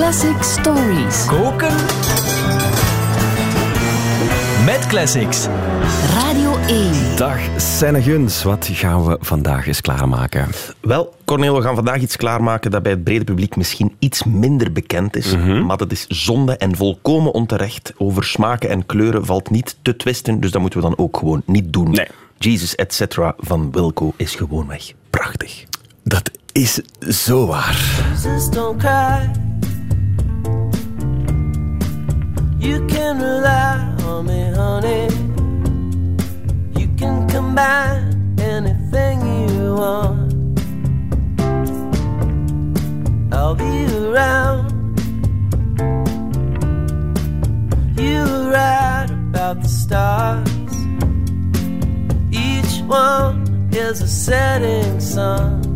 Classic Stories. Koken. Met classics. Radio 1. Dag Senne Guns, wat gaan we vandaag eens klaarmaken? Wel, Cornel, we gaan vandaag iets klaarmaken dat bij het brede publiek misschien iets minder bekend is. Maar dat is zonde en volkomen onterecht. Over smaken en kleuren valt niet te twisten, dus dat moeten we dan ook gewoon niet doen. Nee. Jesus etc. van Wilco is gewoonweg prachtig. Dat is zo waar. Jesus, don't cry. You can rely on me, honey. You can combine anything you want. I'll be around. You were about the stars. Each one is a setting sun.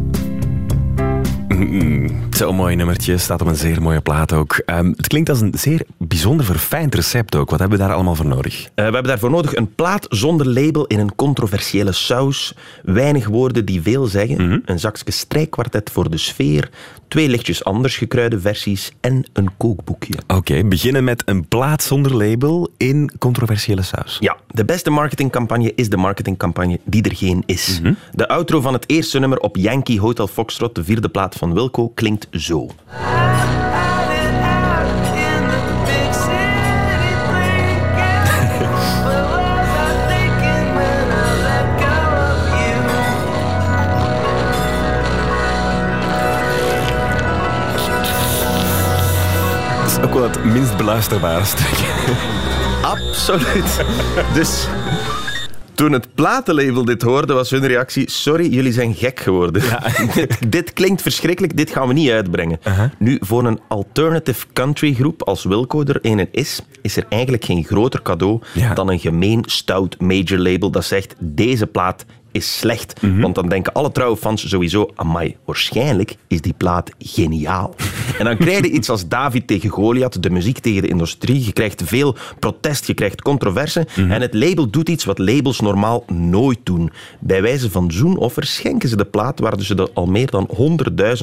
Zo'n mooi nummertje, staat op een zeer mooie plaat ook. Ehm, het klinkt als een zeer bijzonder verfijnd recept ook. Wat hebben we daar allemaal voor nodig? Eh, we hebben daarvoor nodig een plaat zonder label in een controversiële saus. Weinig woorden die veel zeggen. Een zakje strijkkwartet voor de sfeer. Twee lichtjes anders gekruide versies. En een kookboekje. Oké, beginnen met een plaat zonder label in controversiële saus. Ja, de beste marketingcampagne is de marketingcampagne die er geen is. De outro van het eerste nummer op Yankee Hotel Foxtrot, de vierde plaat van Wilco, klinkt zo. Ook wel het minst beluisterbare stuk. Absoluut. Dus toen het platenlabel dit hoorde, was hun reactie: Sorry, jullie zijn gek geworden. dit, dit klinkt verschrikkelijk, dit gaan we niet uitbrengen. Nu, voor een alternative country groep als Wilco er een is, is er eigenlijk geen groter cadeau Ja. dan een gemeen, stout major label dat zegt: Deze plaat is slecht. Want dan denken alle trouwe fans sowieso: Amai, waarschijnlijk is die plaat geniaal. en dan krijg je iets als David tegen Goliath, de muziek tegen de industrie. Je krijgt veel protest, je krijgt controverse. En het label doet iets wat labels normaal nooit doen. Bij wijze van zoenoffer schenken ze de plaat waar ze er al meer dan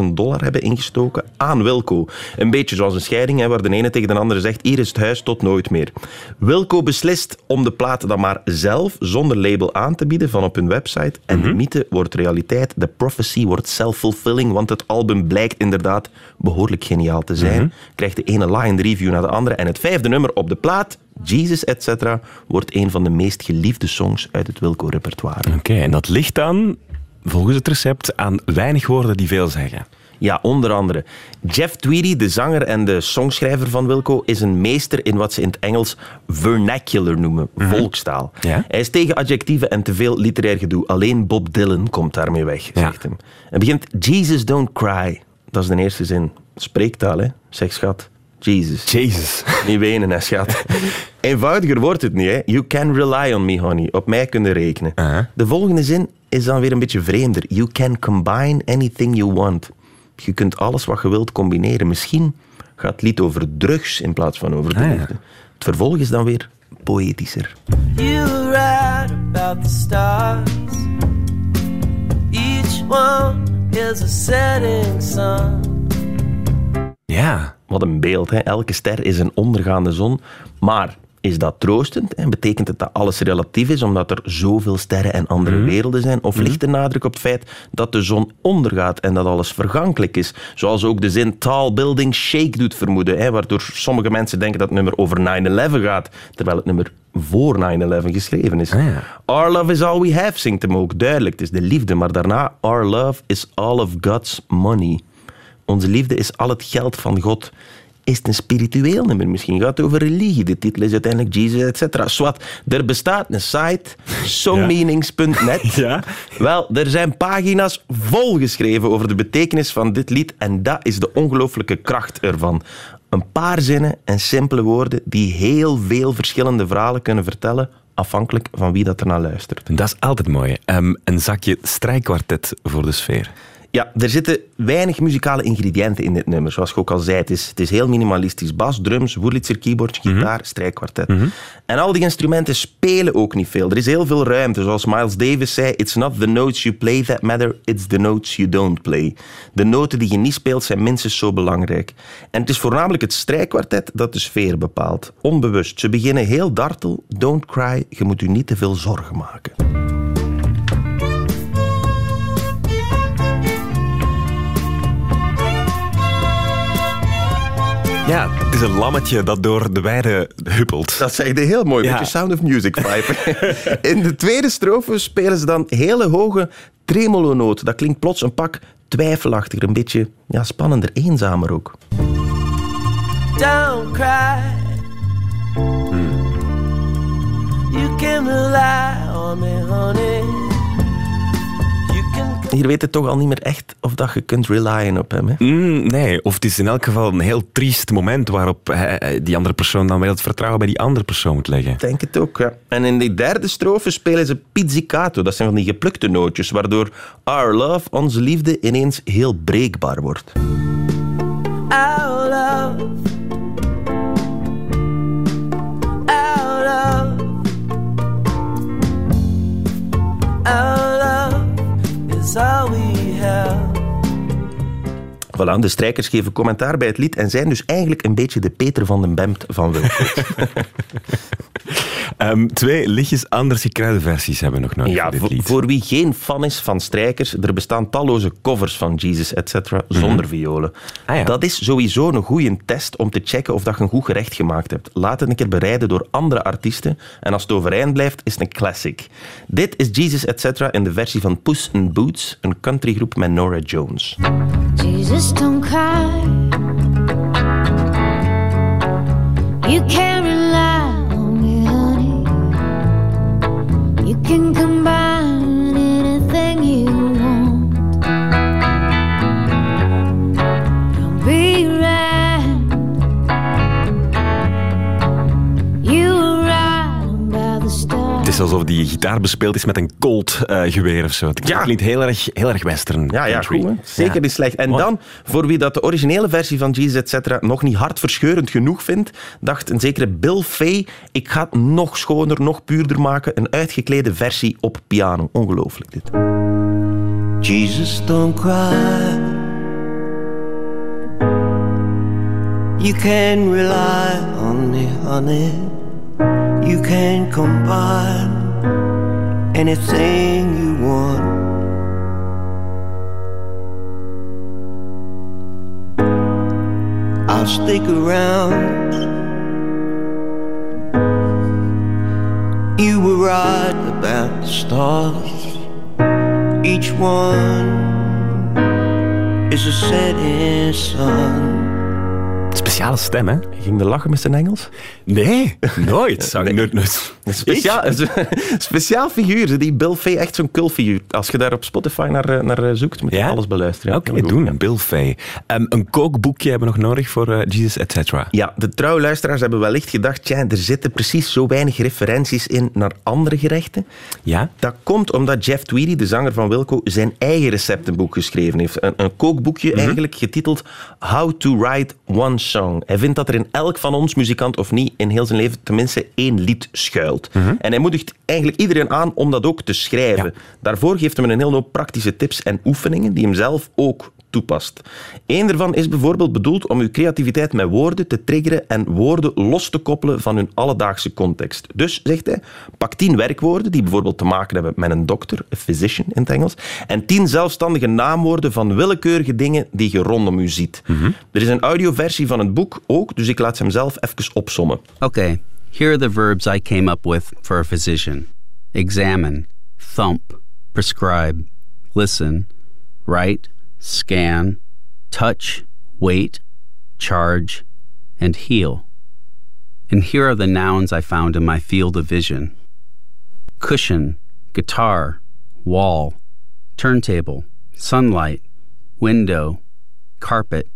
100.000 dollar hebben ingestoken aan Wilco. Een beetje zoals een scheiding, hè, waar de ene tegen de andere zegt: Hier is het huis tot nooit meer. Wilco beslist om de plaat dan maar zelf, zonder label aan te bieden van op hun website. En de mythe wordt realiteit, de prophecy wordt self-fulfilling, want het album blijkt inderdaad behoorlijk geniaal te zijn. Krijgt de ene line review naar de andere. En het vijfde nummer op de plaat, Jesus etc., wordt een van de meest geliefde songs uit het Wilco-repertoire. Oké, en dat ligt dan, volgens het recept, aan weinig woorden die veel zeggen. Ja, onder andere. Jeff Tweedy, de zanger en de songschrijver van Wilco, is een meester in wat ze in het Engels vernacular noemen, volkstaal. Ja. Hij is tegen adjectieven en te veel literair gedoe. Alleen Bob Dylan komt daarmee weg, Ja. zegt hem. Hij begint, Jesus don't cry. Dat is de eerste zin. Spreektaal, hè. Zeg schat. Jesus. Jezus. Niet wenen, hè, schat. Eenvoudiger wordt het niet, hè. You can rely on me, honey. Op mij kunnen rekenen. De volgende zin is dan weer een beetje vreemder. You can combine anything you want. Je kunt alles wat je wilt combineren. Misschien gaat het lied over drugs in plaats van over de Ah, ja. Het vervolg is dan weer poëtischer. You about the stars. Each one is a setting sun. Ja. Wat een beeld, hè? Elke ster is een ondergaande zon. Maar is dat troostend? En betekent het dat alles relatief is omdat er zoveel sterren en andere werelden zijn? Of ligt de nadruk op het feit dat de zon ondergaat en dat alles vergankelijk is? Zoals ook de zin tall building shake doet vermoeden, hè? waardoor sommige mensen denken dat het nummer over 9-11 gaat, terwijl het nummer voor 9-11 geschreven is. Ah, ja. Our love is all we have, zingt hem ook. Duidelijk, het is de liefde. Maar daarna, our love is all of God's money. Onze liefde is al het geld van God. Is het een spiritueel nummer? Misschien gaat het over religie. De titel is uiteindelijk Jesus, et cetera. Swat, er bestaat een site, songmeanings.net. Ja. Wel, er zijn pagina's volgeschreven over de betekenis van dit lied en dat is de ongelooflijke kracht ervan. Een paar zinnen en simpele woorden die heel veel verschillende verhalen kunnen vertellen, afhankelijk van wie dat ernaar luistert. Dat is altijd mooi. Ehm, een zakje strijkkwartet voor de sfeer. Ja, er zitten weinig muzikale ingrediënten in dit nummer. Zoals je ook al zei, het is, het is heel minimalistisch. Bas, drums, Wurlitzer keyboard, gitaar, strijkkwartet. En al die instrumenten spelen ook niet veel. Er is heel veel ruimte. Zoals Miles Davis zei, it's not the notes you play that matter, it's the notes you don't play. De noten die je niet speelt zijn minstens zo belangrijk. En het is voornamelijk het strijkkwartet dat de sfeer bepaalt. Onbewust. Ze beginnen heel dartel. Don't cry, je moet u niet te veel zorgen maken. Ja, het is een lammetje dat door de weide huppelt. Dat zeg je heel mooi, Ja. met je Sound of Music vibe. In de tweede strofe spelen ze dan hele hoge tremolo-noten. Dat klinkt plots een pak twijfelachtiger, een beetje ja, spannender, eenzamer ook. Don't cry. You can rely on me, honey. Hier weet je toch al niet meer echt of dat je kunt relyen op hem. Hè? Mm, nee, of het is in elk geval een heel triest moment waarop hij- die andere persoon dan weer het vertrouwen bij die andere persoon moet leggen. Ik denk het ook, ja. En in die derde strofe spelen ze pizzicato. Dat zijn van die geplukte nootjes, waardoor our love, onze liefde, ineens heel breekbaar wordt. Our love. All we have. Voilà, de strijkers geven commentaar bij het lied en zijn dus eigenlijk een beetje de Peter van den Bemt van Wilco. Ehm, twee lichtjes anders gekruide versies hebben we nog nodig Ja, voor dit voor, lied. voor wie geen fan is van strijkers, er bestaan talloze covers van Jesus, etc. zonder violen. Ah, ja. Dat is sowieso een goede test om te checken of dat je een goed gerecht gemaakt hebt. Laat het een keer bereiden door andere artiesten en als het overeind blijft, is het een classic. Dit is Jesus, etc. in de versie van Puss in Boots, een countrygroep met Nora Jones. Jesus, don't cry. You can You can combine alsof die gitaar bespeeld is met een Colt eh, geweer of zo. Het Ja. klinkt heel erg, heel erg western. Ja, ja, hè. Zeker Ja. niet slecht. En Mooi. dan, voor wie dat de originele versie van Jesus etc. nog niet hartverscheurend genoeg vindt, dacht een zekere Bill Fay, ik ga het nog schoner, nog puurder maken. Een uitgeklede versie op piano. Ongelooflijk dit. Jesus, don't cry. You can rely on me, honey. You can combine anything you want. I'll stick around. You were right about the stars. Each one is a setting sun. Speciale stem, hè? Ging de lachen met zijn Engels? Nee, nooit. Zou ik nooit, nooit. Een speciaal, speciaal figuur, die Bill Fay, echt zo'n cultfiguur. Als je daar op Spotify naar, eh, naar eh, zoekt, moet je Ja? alles beluisteren. Oké, Heel goed. doen. Bill Fay. Ehm, een kookboekje hebben we nog nodig voor eh, Jesus, etc. Ja, de trouwe luisteraars hebben wellicht gedacht, tja, er zitten precies zo weinig referenties in naar andere gerechten. Ja? Dat komt omdat Jeff Tweedy, de zanger van Wilco, zijn eigen receptenboek geschreven heeft. Een, een kookboekje eigenlijk getiteld How to Write One Song. Hij vindt dat er in elk van ons, muzikant of niet, in heel zijn leven tenminste één lied schuilt. En hij moedigt eigenlijk iedereen aan om dat ook te schrijven. Ja. Daarvoor geeft hem een hele hoop praktische tips en oefeningen die hem zelf ook toepast. Eén daarvan is bijvoorbeeld bedoeld om uw creativiteit met woorden te triggeren en woorden los te koppelen van hun alledaagse context. Dus, zegt hij, pak tien werkwoorden die bijvoorbeeld te maken hebben met een dokter, een physician in het Engels, en tien zelfstandige naamwoorden van willekeurige dingen die je rondom u ziet. Er is een audioversie van het boek ook, dus ik laat ze hem zelf even opsommen. Okay, here are the verbs I came up with for a physician examine, thump, prescribe, listen, write, scan, touch, wait, charge, and heal. And here are the nouns I found in my field of vision cushion, guitar, wall, turntable, sunlight, window, carpet,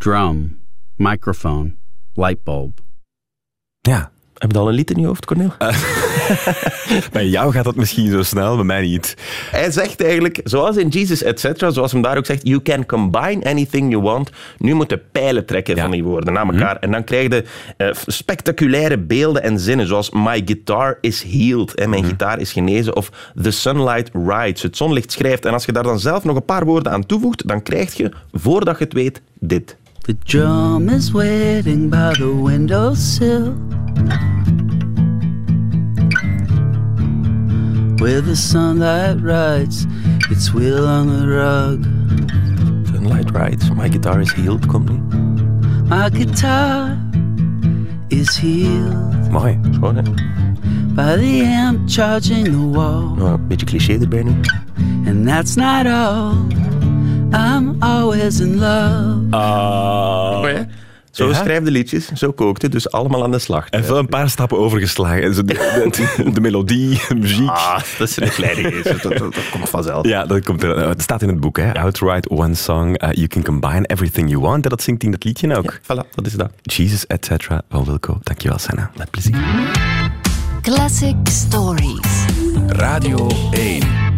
drum, microphone, light bulb. Ja. Heb je al een lied in je hoofd, Cornel? Bij jou gaat dat misschien zo snel, bij mij niet. Hij zegt eigenlijk, zoals in Jesus, etc., zoals hem daar ook zegt, you can combine anything you want. Nu moeten pijlen trekken Ja. van die woorden naar elkaar. En dan krijg je eh, spectaculaire beelden en zinnen, zoals My guitar is healed, hè, mijn gitaar is genezen, of The sunlight rides, het zonlicht schrijft. En als je daar dan zelf nog een paar woorden aan toevoegt, dan krijg je, voordat je het weet, dit. The drum is waiting by the windowsill. Where the sunlight rides its wheel on the rug. Sunlight rides, My guitar is healed, komt nu. My guitar is healed Mooi. Schoon, hè? by the amp charging the wall. Nou, een beetje cliché erbij nu. And that's not all. I'm always in love. Ah. Zo Ja? schrijf de liedjes, zo kookt het, dus allemaal aan de slag. Even een paar stappen overgeslagen. En De, de, de melodie, de muziek. Ah, dat is een kleine dat, dat, dat komt vanzelf. Ja, dat komt er, het staat in het boek. Hè. Outright One Song, uh, You Can Combine Everything You Want. En dat zingt in dat liedje ook. Voilà, dat is dat. Jesus, etc. van Wilco. Dankjewel, Senna. Met plezier. Classic Stories. Radio 1.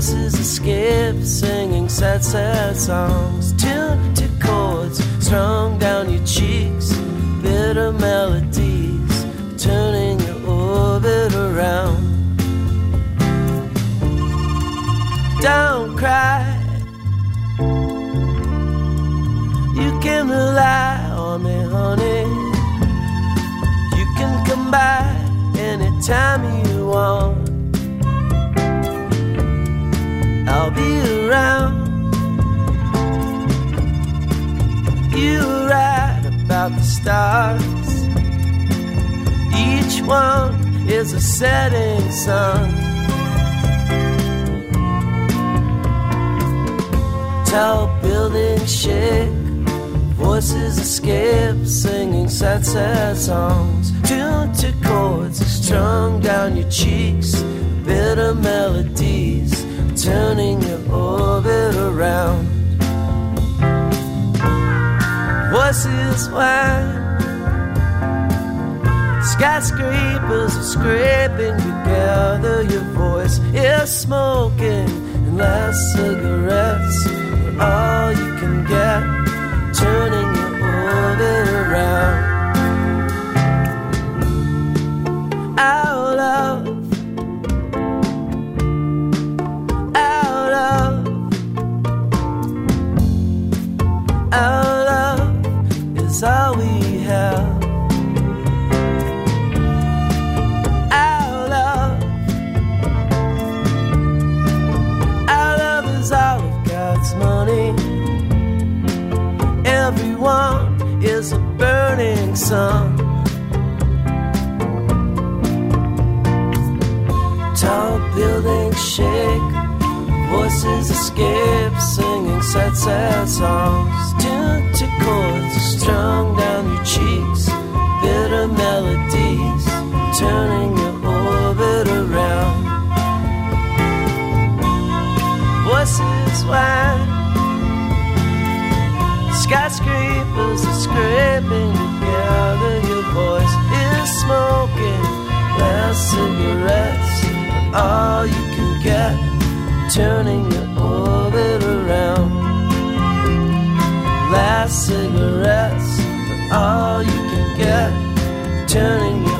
Voices escape, singing sad, sad songs. Tuned to chords strung down your cheeks, bitter melodies, turning your orbit around. Don't cry. You can rely on me, honey. You can come by anytime you want. I'll be around. You write about the stars. Each one is a setting sun. Tall buildings shake, voices escape, singing sad, sad songs. Tuned to chords strung down your cheeks, bitter melodies, turning your orbit around. Voices whine, skyscrapers are scraping together. Your voice is smoking, and last cigarettes are all you can get, turning your orbit around. Burning sun. Tall buildings shake, voices escape, singing sad, sad songs. Tuned to chords strung down your cheeks, bitter melodies, turning your orbit around. Voices whine, skyscrapers are scraping together. Your voice is smoking, last cigarettes are all you can get, turning your orbit around. Last cigarettes are all you can get, turning your